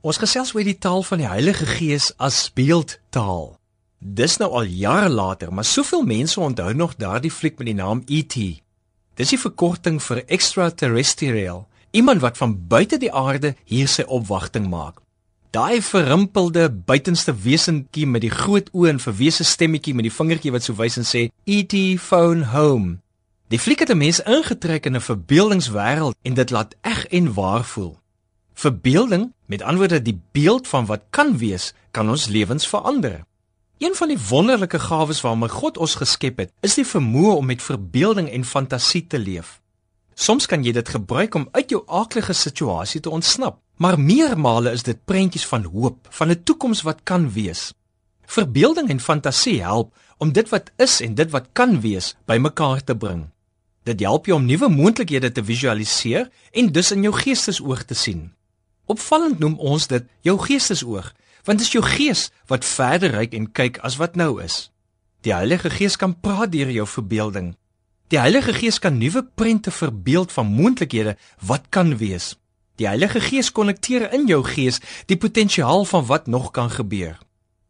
Ons gesels oor die taal van die Heilige Gees as beeldtaal. Dis nou al jare later, maar soveel mense onthou nog daardie fliek met die naam ET. Dis die verkorting vir extraterrestrial, iemand wat van buite die aarde hier sy opwagting maak. Daai verrimpelde buitenste wesentjie met die groot oë en verwese stemmetjie met die vingertjie wat so wys en sê ET phone home. Die fliek het 'n mens ingetrek in 'n verbeeldingswêreld en dit laat eg en waar voel. Verbeelding, met antwoorde die beeld van wat kan wees, kan ons lewens verander. Een van die wonderlike gawes waarmee God ons geskep het, is die vermoë om met verbeelding en fantasie te leef. Soms kan jy dit gebruik om uit jou aaklige situasie te ontsnap, maar meermale is dit prentjies van hoop, van 'n toekoms wat kan wees. Verbeelding en fantasie help om dit wat is en dit wat kan wees bymekaar te bring. Dit help jou om nuwe moontlikhede te visualiseer en dus in jou geestesoog te sien. Opvallend noem ons dit jou geestesoog, want dit is jou gees wat verder reik en kyk as wat nou is. Die Heilige Gees kan praat deur jou verbeelding. Die Heilige Gees kan nuwe prente verbeeld van moontlikhede wat kan wees. Die Heilige Gees konnekteer in jou gees die potensiaal van wat nog kan gebeur.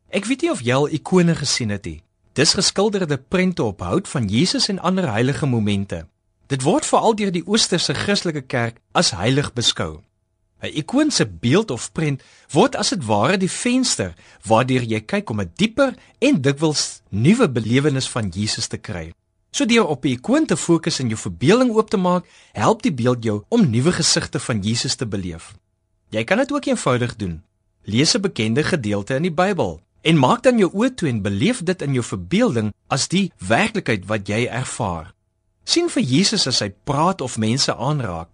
Ek weet nie of jy al ikone gesien het nie. Dis geskilderde prente op hout van Jesus en ander heilige momente. Dit word veral deur die Oosterse Christelike Kerk as heilig beskou. 'n Ikoon se beeld of prent word as dit ware die venster waardeur jy kyk om 'n dieper en dikwels nuwe belewenis van Jesus te kry. So deur op 'n ikoon te fokus en jou verbeelding oop te maak, help die beeld jou om nuwe gesigte van Jesus te beleef. Jy kan dit ook eenvoudig doen. Lees 'n bekende gedeelte in die Bybel en maak dan jou oë toe en beleef dit in jou verbeelding as die werklikheid wat jy ervaar. sien vir Jesus as hy praat of mense aanraak.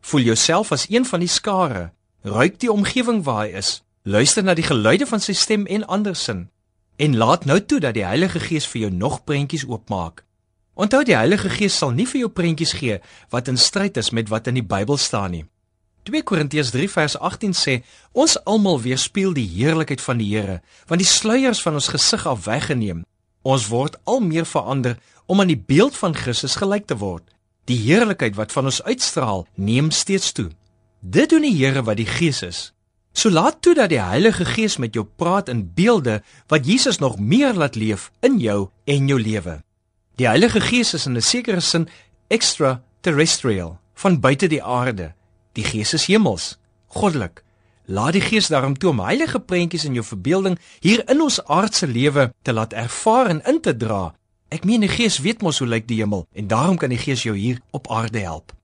Voel jouself as een van die skare. Ruik die omgewing waar hy is. Luister na die geluide van sy stem en andersin. En laat nou toe dat die Heilige Gees vir jou nog prentjies oopmaak. Onthou die Heilige Gees sal nie vir jou prentjies gee wat in stryd is met wat in die Bybel staan nie. 2 Korintiërs 3 vers 18 sê: Ons almal weerspieël die heerlikheid van die Here, want die sluiers van ons gesig af weggeneem. Ons word al meer verander om aan die beeld van Christus gelyk te word. Die heerlikheid wat van ons uitstraal, neem steeds toe. Dit doen die Here wat die Gees is. So laat toe dat die Heilige Gees met jou praat in beelde wat Jesus nog meer laat leef in jou en jou lewe. Die Heilige Gees is in 'n sekere sin extraterrestrial, van buite die aarde. Die Gees is hemels, goddelik. Laat die Gees daarom toe om heilige prentjies in jou verbeelding hier in ons aardse lewe te laat ervaar en in te dra Ek meen die Gees weet mos hoe lyk die hemel en daarom kan die Gees jou hier op aarde help.